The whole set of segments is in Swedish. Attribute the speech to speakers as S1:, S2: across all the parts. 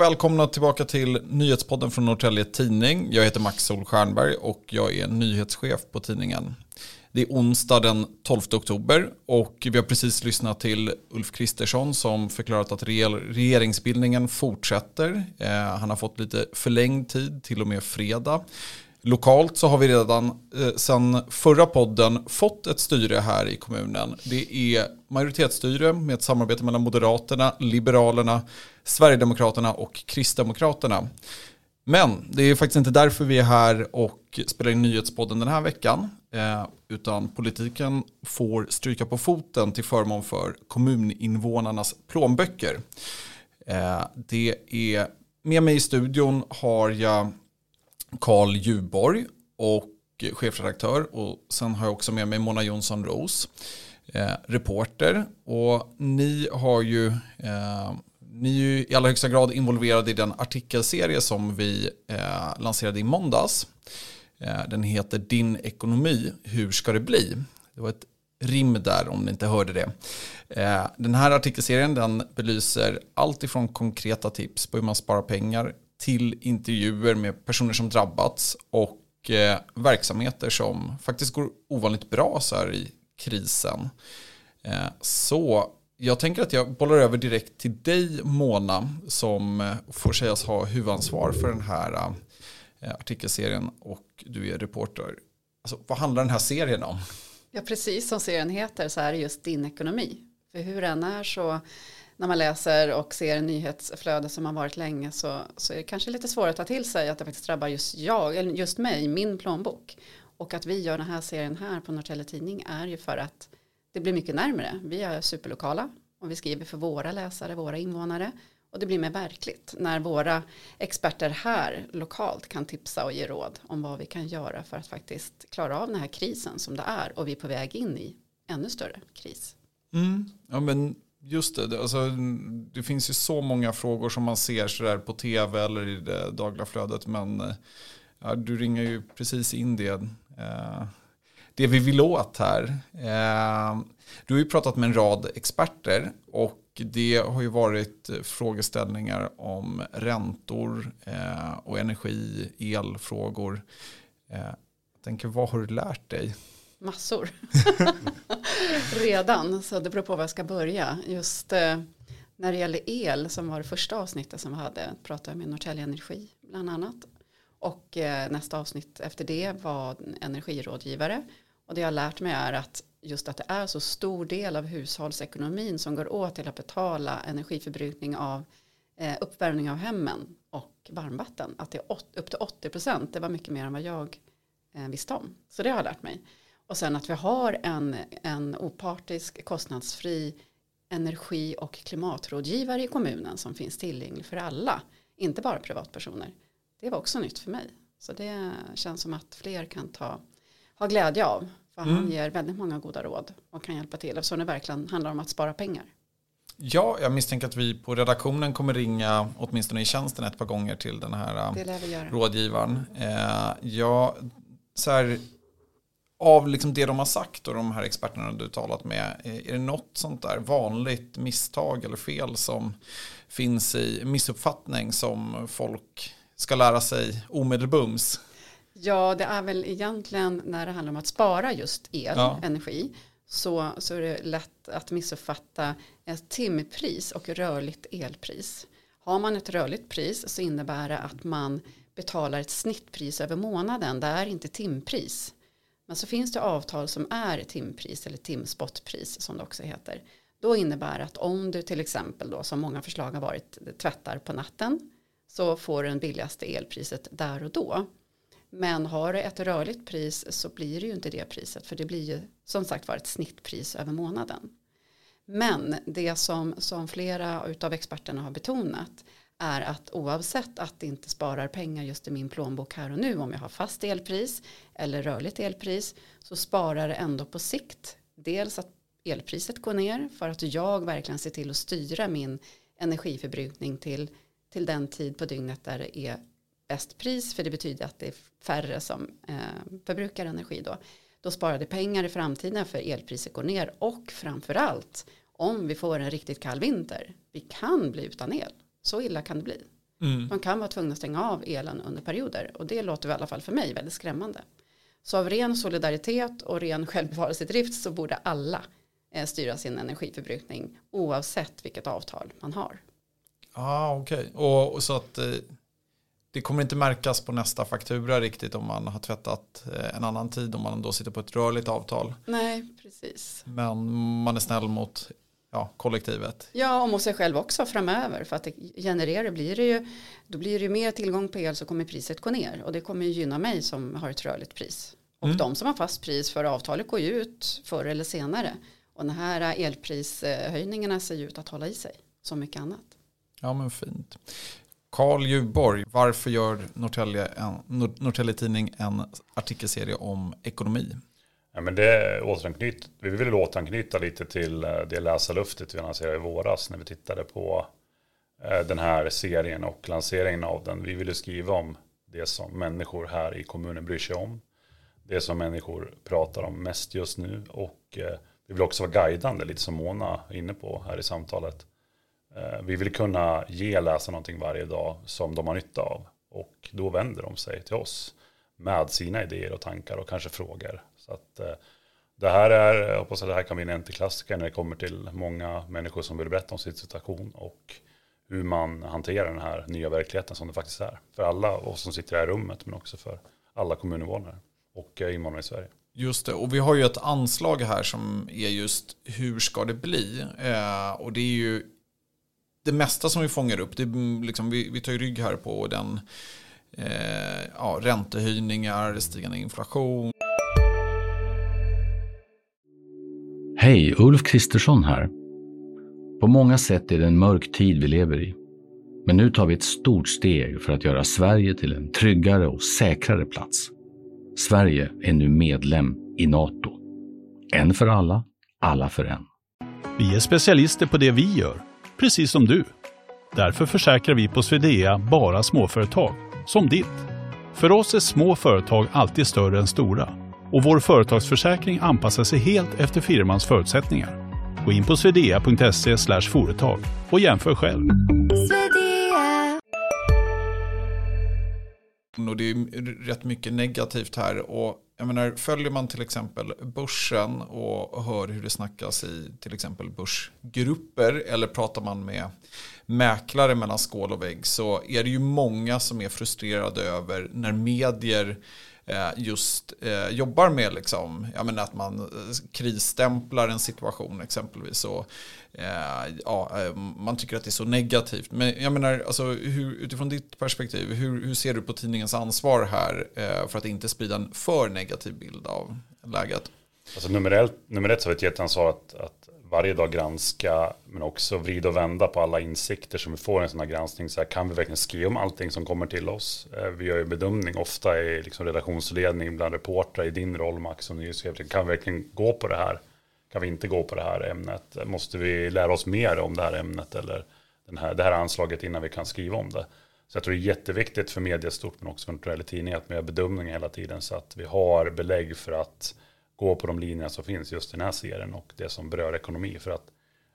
S1: Och välkomna tillbaka till nyhetspodden från Norrtälje Tidning. Jag heter Max Sol Stjernberg och jag är nyhetschef på tidningen. Det är onsdag den 12 oktober och vi har precis lyssnat till Ulf Kristersson som förklarat att regeringsbildningen fortsätter. Eh, han har fått lite förlängd tid till och med fredag. Lokalt så har vi redan eh, sedan förra podden fått ett styre här i kommunen. Det är majoritetsstyre med ett samarbete mellan Moderaterna, Liberalerna, Sverigedemokraterna och Kristdemokraterna. Men det är faktiskt inte därför vi är här och spelar in nyhetspodden den här veckan. Eh, utan politiken får stryka på foten till förmån för kommuninvånarnas plånböcker. Eh, det är med mig i studion har jag Karl Juborg och chefredaktör och sen har jag också med mig Mona Jonsson Ros, eh, reporter och ni har ju eh, ni är ju i allra högsta grad involverade i den artikelserie som vi eh, lanserade i måndags. Eh, den heter Din ekonomi, hur ska det bli? Det var ett rim där om ni inte hörde det. Eh, den här artikelserien den belyser allt ifrån konkreta tips på hur man sparar pengar till intervjuer med personer som drabbats och eh, verksamheter som faktiskt går ovanligt bra så här i krisen. Eh, så jag tänker att jag bollar över direkt till dig Mona som eh, får sägas ha huvudansvar för den här eh, artikelserien och du är reporter. Alltså, vad handlar den här serien om?
S2: Ja, precis som serien heter så är det just din ekonomi. För hur den är så när man läser och ser nyhetsflöde som har varit länge så, så är det kanske lite svårare att ta till sig att det faktiskt drabbar just jag, eller just mig, min plånbok. Och att vi gör den här serien här på Norrtälje Tidning är ju för att det blir mycket närmare. Vi är superlokala och vi skriver för våra läsare, våra invånare. Och det blir mer verkligt när våra experter här lokalt kan tipsa och ge råd om vad vi kan göra för att faktiskt klara av den här krisen som det är och vi är på väg in i ännu större kris.
S1: Mm. Ja, men Just det, alltså, det finns ju så många frågor som man ser sådär på tv eller i det dagliga flödet. Men eh, ja, du ringer ju precis in det, eh, det vi vill åt här. Ehm, du har ju pratat med en rad experter och det har ju varit frågeställningar om räntor eh, och energi, elfrågor. Ehm, jag tänker, vad har du lärt dig?
S2: massor. Redan, så det beror på var jag ska börja. Just eh, när det gäller el som var det första avsnittet som vi hade pratade jag med Norrtälje Energi bland annat. Och eh, nästa avsnitt efter det var energirådgivare. Och det jag har lärt mig är att just att det är så stor del av hushållsekonomin som går åt till att betala energiförbrukning av eh, uppvärmning av hemmen och varmvatten. Att det är upp till 80 procent, det var mycket mer än vad jag eh, visste om. Så det har jag lärt mig. Och sen att vi har en, en opartisk, kostnadsfri energi och klimatrådgivare i kommunen som finns tillgänglig för alla, inte bara privatpersoner. Det var också nytt för mig. Så det känns som att fler kan ta, ha glädje av. För mm. han ger väldigt många goda råd och kan hjälpa till eftersom det verkligen handlar om att spara pengar.
S1: Ja, jag misstänker att vi på redaktionen kommer ringa åtminstone i tjänsten ett par gånger till den här rådgivaren. Eh, ja, så här, av liksom det de har sagt och de här experterna du talat med, är det något sånt där vanligt misstag eller fel som finns i missuppfattning som folk ska lära sig omedelbums?
S2: Ja, det är väl egentligen när det handlar om att spara just el, ja. energi, så, så är det lätt att missuppfatta ett timpris och rörligt elpris. Har man ett rörligt pris så innebär det att man betalar ett snittpris över månaden, det är inte timpris. Men så finns det avtal som är timpris eller timspotpris som det också heter. Då innebär att om du till exempel då som många förslag har varit tvättar på natten så får du den billigaste elpriset där och då. Men har du ett rörligt pris så blir det ju inte det priset för det blir ju som sagt var ett snittpris över månaden. Men det som, som flera av experterna har betonat är att oavsett att det inte sparar pengar just i min plånbok här och nu om jag har fast elpris eller rörligt elpris så sparar det ändå på sikt. Dels att elpriset går ner för att jag verkligen ser till att styra min energiförbrukning till, till den tid på dygnet där det är bäst pris för det betyder att det är färre som eh, förbrukar energi då. Då sparar det pengar i framtiden för elpriset går ner och framförallt om vi får en riktigt kall vinter. Vi kan bli utan el Så illa kan det bli. Mm. De kan vara tvungna att stänga av elen under perioder och det låter i alla fall för mig väldigt skrämmande. Så av ren solidaritet och ren självbevarelsedrift så borde alla eh, styra sin energiförbrukning oavsett vilket avtal man har.
S1: Ah, okej. Okay. Och, och, så att eh, det kommer inte märkas på nästa faktura riktigt om man har tvättat eh, en annan tid om man då sitter på ett rörligt avtal.
S2: Nej, precis.
S1: Men man är snäll mot ja, kollektivet.
S2: Ja, och mot sig själv också framöver. För att det genererar blir det ju, då blir det ju mer tillgång på el så kommer priset gå ner. Och det kommer ju gynna mig som har ett rörligt pris. Och mm. de som har fast pris för avtalet går ju ut förr eller senare. Och den här elprishöjningarna ser ju ut att hålla i sig. Som mycket annat.
S1: Ja men fint. Karl Djurborg, varför gör Norrtälje, en, Norrtälje Tidning en artikelserie om ekonomi?
S3: Ja, men det återanknyt, vi vill återanknyta lite till eh, det läsarluftet vi lanserade i våras när vi tittade på eh, den här serien och lanseringen av den. Vi ville skriva om det som människor här i kommunen bryr sig om. Det som människor pratar om mest just nu och eh, vi vill också vara guidande, lite som Mona är inne på här i samtalet. Eh, vi vill kunna ge läsarna någonting varje dag som de har nytta av och då vänder de sig till oss med sina idéer och tankar och kanske frågor. Så att, eh, det här är, jag hoppas att det här kan bli en klassiker när det kommer till många människor som vill berätta om sin situation och hur man hanterar den här nya verkligheten som det faktiskt är. För alla oss som sitter i det här rummet men också för alla kommuninvånare och eh, invånare i Sverige.
S1: Just det, och vi har ju ett anslag här som är just hur ska det bli? Eh, och det är ju det mesta som vi fångar upp, det liksom, vi, vi tar ju rygg här på den eh, ja, räntehöjningar, stigande inflation.
S4: Hej, Ulf Kristersson här. På många sätt är det en mörk tid vi lever i. Men nu tar vi ett stort steg för att göra Sverige till en tryggare och säkrare plats. Sverige är nu medlem i Nato. En för alla, alla för en.
S5: Vi är specialister på det vi gör, precis som du. Därför försäkrar vi på Swedea bara småföretag, som ditt. För oss är små företag alltid större än stora och vår företagsförsäkring anpassar sig helt efter firmans förutsättningar. Gå in på swedea.se företag och jämför själv.
S1: Och det är rätt mycket negativt här. Och jag menar, följer man till exempel börsen och hör hur det snackas i till exempel börsgrupper eller pratar man med mäklare mellan skål och vägg så är det ju många som är frustrerade över när medier Eh, Eh, just eh, jobbar med liksom, jag menar att man eh, krisstämplar en situation exempelvis. Och, eh, ja, man tycker att det är så negativt. Men jag menar, alltså, hur, utifrån ditt perspektiv, hur, hur ser du på tidningens ansvar här för att inte sprida en för negativ bild av läget?
S3: Alltså nummer, ett, nummer ett så har vi ett jätteansvar att, att varje dag granska men också vrida och vända på alla insikter som vi får i en sån här granskning. Så här, kan vi verkligen skriva om allting som kommer till oss? Eh, vi gör ju bedömning ofta i liksom redaktionsledning bland reportrar i din roll Max som nyhetschef. Kan vi verkligen gå på det här? Kan vi inte gå på det här ämnet? Måste vi lära oss mer om det här ämnet eller den här, det här anslaget innan vi kan skriva om det? Så jag tror det är jätteviktigt för media stort men också för en tidning att vi gör bedömningar hela tiden så att vi har belägg för att gå på de linjerna som finns just i den här serien och det som berör ekonomi. För att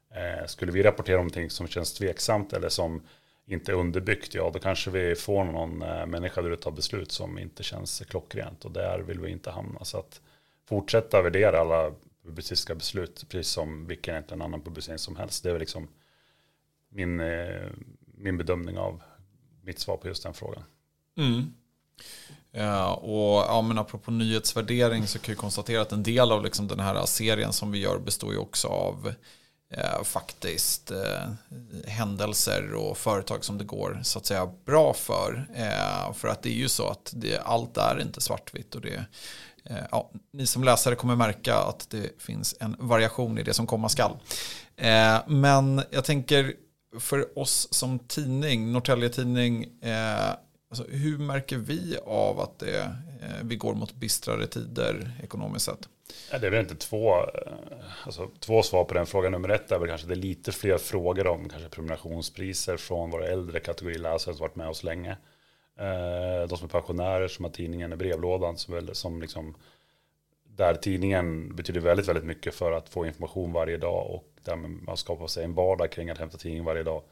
S3: eh, skulle vi rapportera om någonting som känns tveksamt eller som inte är underbyggt, ja då kanske vi får någon eh, människa där ute beslut som inte känns klockrent och där vill vi inte hamna. Så att fortsätta värdera alla publicistiska beslut, precis som vilken egentligen annan publicering som helst. Det är väl liksom min, eh, min bedömning av mitt svar på just den frågan.
S1: Mm. Uh, och ja, men apropå nyhetsvärdering så kan jag konstatera att en del av liksom den här serien som vi gör består ju också av uh, faktiskt uh, händelser och företag som det går så att säga bra för. för att det är ju så att det, allt är inte svartvitt och det ja, ni som läsare kommer märka att det finns en variation i det som komma skall. men jag tänker för oss som tidning, Norrtälje Tidning, Alltså, hur märker vi av att det, eh, vi går mot bistrare tider ekonomiskt sett?
S3: Ja, det är väl inte två, eh, alltså, två svar på den frågan. Nummer ett är väl kanske det är lite fler frågor om kanske prenumerationspriser från våra äldre kategoriläsare som varit med oss länge. Eh, de som är pensionärer som har tidningen i brevlådan som, väl, som liksom, där tidningen betyder väldigt, väldigt mycket för att få information varje dag och därmed man skapar sig en vardag kring att hämta tidningen varje dag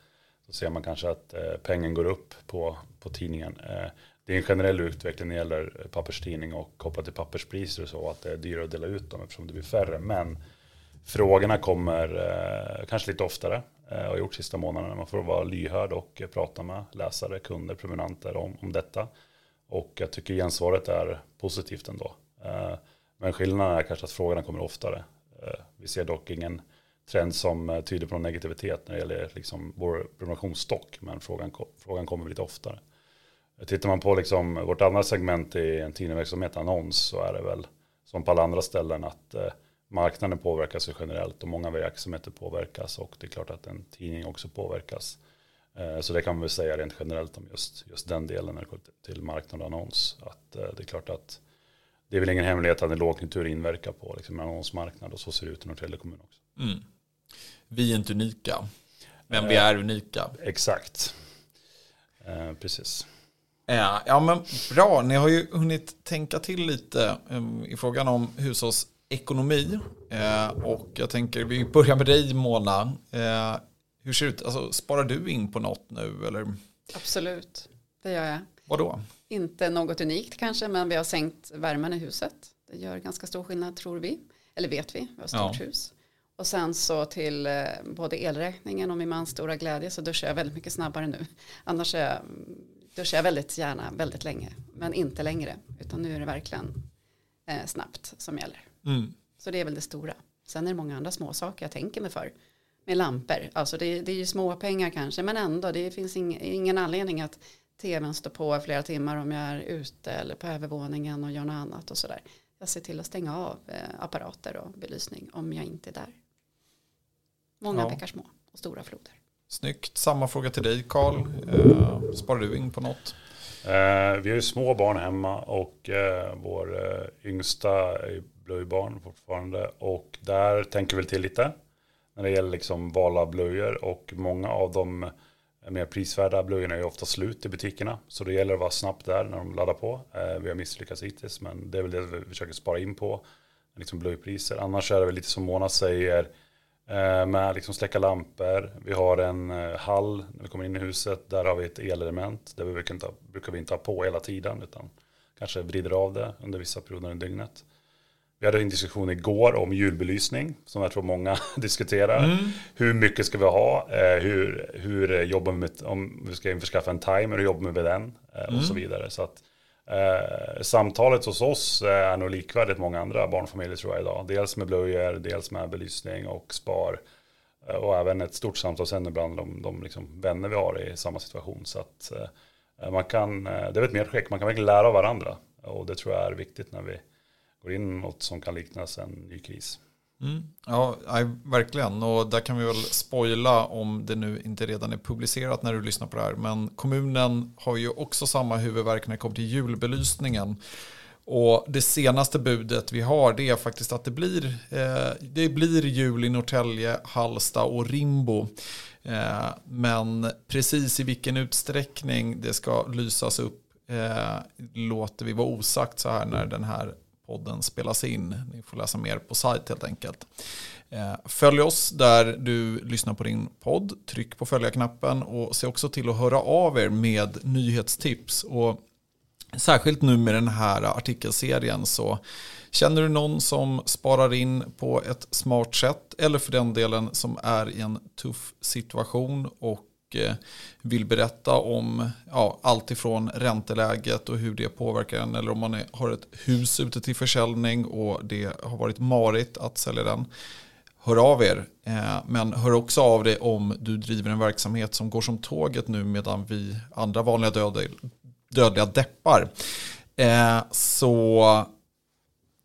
S3: så ser man kanske att eh, pengen går upp på, på tidningen. Eh, det är en generell utveckling när det gäller eh, papperstidning och kopplat till papperspriser och så, att det är dyrare att dela ut dem eftersom det blir färre. Men frågorna kommer eh, kanske lite oftare eh, och har gjort sista månaderna. Man får vara lyhörd och eh, prata med läsare, kunder, prenumeranter om, om detta. Och jag tycker gensvaret är positivt ändå. Eh, men skillnaden är kanske att frågorna kommer oftare. Eh, vi ser dock ingen trend som eh, tyder på någon negativitet när det gäller liksom vår prenumerationsstock. Men frågan, frågan kommer lite oftare. Tittar man på liksom vårt andra segment i en tidningsverksamhet, annons, så är det väl som på alla andra ställen att eh, marknaden påverkas ju generellt och många verksamheter påverkas och det är klart att en tidning också påverkas. Eh, så det kan man väl säga rent generellt om just, just den delen när det kommer till marknad och annons. Att det är klart att det är väl ingen hemlighet att en lågkonjunktur inverkar på liksom, annonsmarknad och så ser det ut i Norrtälje kommun också. Mm.
S1: Vi är inte unika, men vi är unika.
S3: Exakt, eh, precis.
S1: Ja, men bra, ni har ju hunnit tänka till lite i frågan om hushålls ekonomi. Eh, och jag tänker, vi börjar med dig Mona. Eh, hur ser det ut? Alltså, sparar du in på något nu? Eller?
S2: Absolut, det gör jag.
S1: Vad då?
S2: Inte något unikt kanske, men vi har sänkt värmen i huset. Det gör ganska stor skillnad tror vi. Eller vet vi, vi har ett stort ja. hus. Och sen så till eh, både elräkningen och min mans stora glädje så duschar jag väldigt mycket snabbare nu. Annars är jag, duschar jag väldigt gärna väldigt länge, men inte längre. Utan nu är det verkligen eh, snabbt som gäller. Mm. Så det är väl det stora. Sen är det många andra små saker jag tänker mig för. Med lampor, alltså det, det är ju små pengar kanske, men ändå, det finns ing, ingen anledning att tvn står på flera timmar om jag är ute eller på övervåningen och gör något annat och sådär. Jag ser till att stänga av eh, apparater och belysning om jag inte är där. Många ja. bäckar små och stora floder.
S1: Snyggt. Samma fråga till dig Karl. Eh, sparar du in på något?
S3: Eh, vi har ju små barn hemma och eh, vår eh, yngsta är blöjbarn fortfarande. Och där tänker vi till lite. När det gäller liksom val av blöjor. Och många av de mer prisvärda blöjorna är ofta slut i butikerna. Så det gäller att vara snabbt där när de laddar på. Eh, vi har misslyckats hittills men det är väl det vi försöker spara in på. Liksom blöjpriser. Annars är det väl lite som Mona säger. Eh, med liksom släcka lampor. Vi har en eh, hall när vi kommer in i huset. Där har vi ett elelement. Vi brukar, inte, brukar vi inte ha på hela tiden. Utan kanske vrider av det under vissa perioder i dygnet. Vi hade en diskussion igår om julbelysning som jag tror många diskuterar. Mm. Hur mycket ska vi ha? Eh, hur, hur jobbar vi med, om vi ska införskaffa en timer, hur jobbar vi med den? Mm. Och så vidare. Så att, eh, samtalet hos oss eh, är nog likvärdigt många andra barnfamiljer tror jag idag. Dels med blöjor, dels med belysning och spar. Eh, och även ett stort samtalsämne bland de, de liksom vänner vi har i samma situation. Så att eh, man kan, eh, det är ett medskick, man kan verkligen lära av varandra. Och det tror jag är viktigt när vi går in i något som kan liknas en ny kris.
S1: Mm. Ja, verkligen. Och där kan vi väl spoila om det nu inte redan är publicerat när du lyssnar på det här. Men kommunen har ju också samma huvudvärk när det kommer till julbelysningen. Och det senaste budet vi har det är faktiskt att det blir, eh, det blir jul i Norrtälje, Halsta och Rimbo. Eh, men precis i vilken utsträckning det ska lysas upp eh, låter vi vara osagt så här när den här podden spelas in. Ni får läsa mer på sajt helt enkelt. Eh, följ oss där du lyssnar på din podd. Tryck på följa-knappen och se också till att höra av er med nyhetstips. Och särskilt nu med den här artikelserien så känner du någon som sparar in på ett smart sätt eller för den delen som är i en tuff situation och Eh, vill berätta om ja, allt ifrån ränteläget och hur det påverkar en eller om man är, har ett hus ute till försäljning och det har varit marigt att sälja den. Hör av er, eh, men hör också av dig om du driver en verksamhet som går som tåget nu medan vi andra vanliga dödliga, dödliga deppar. Eh, så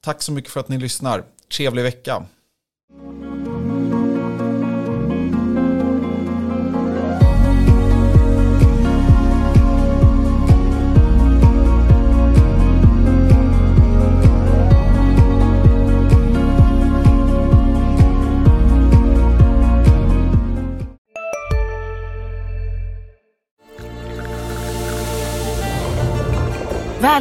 S1: tack så mycket för att ni lyssnar. Trevlig vecka.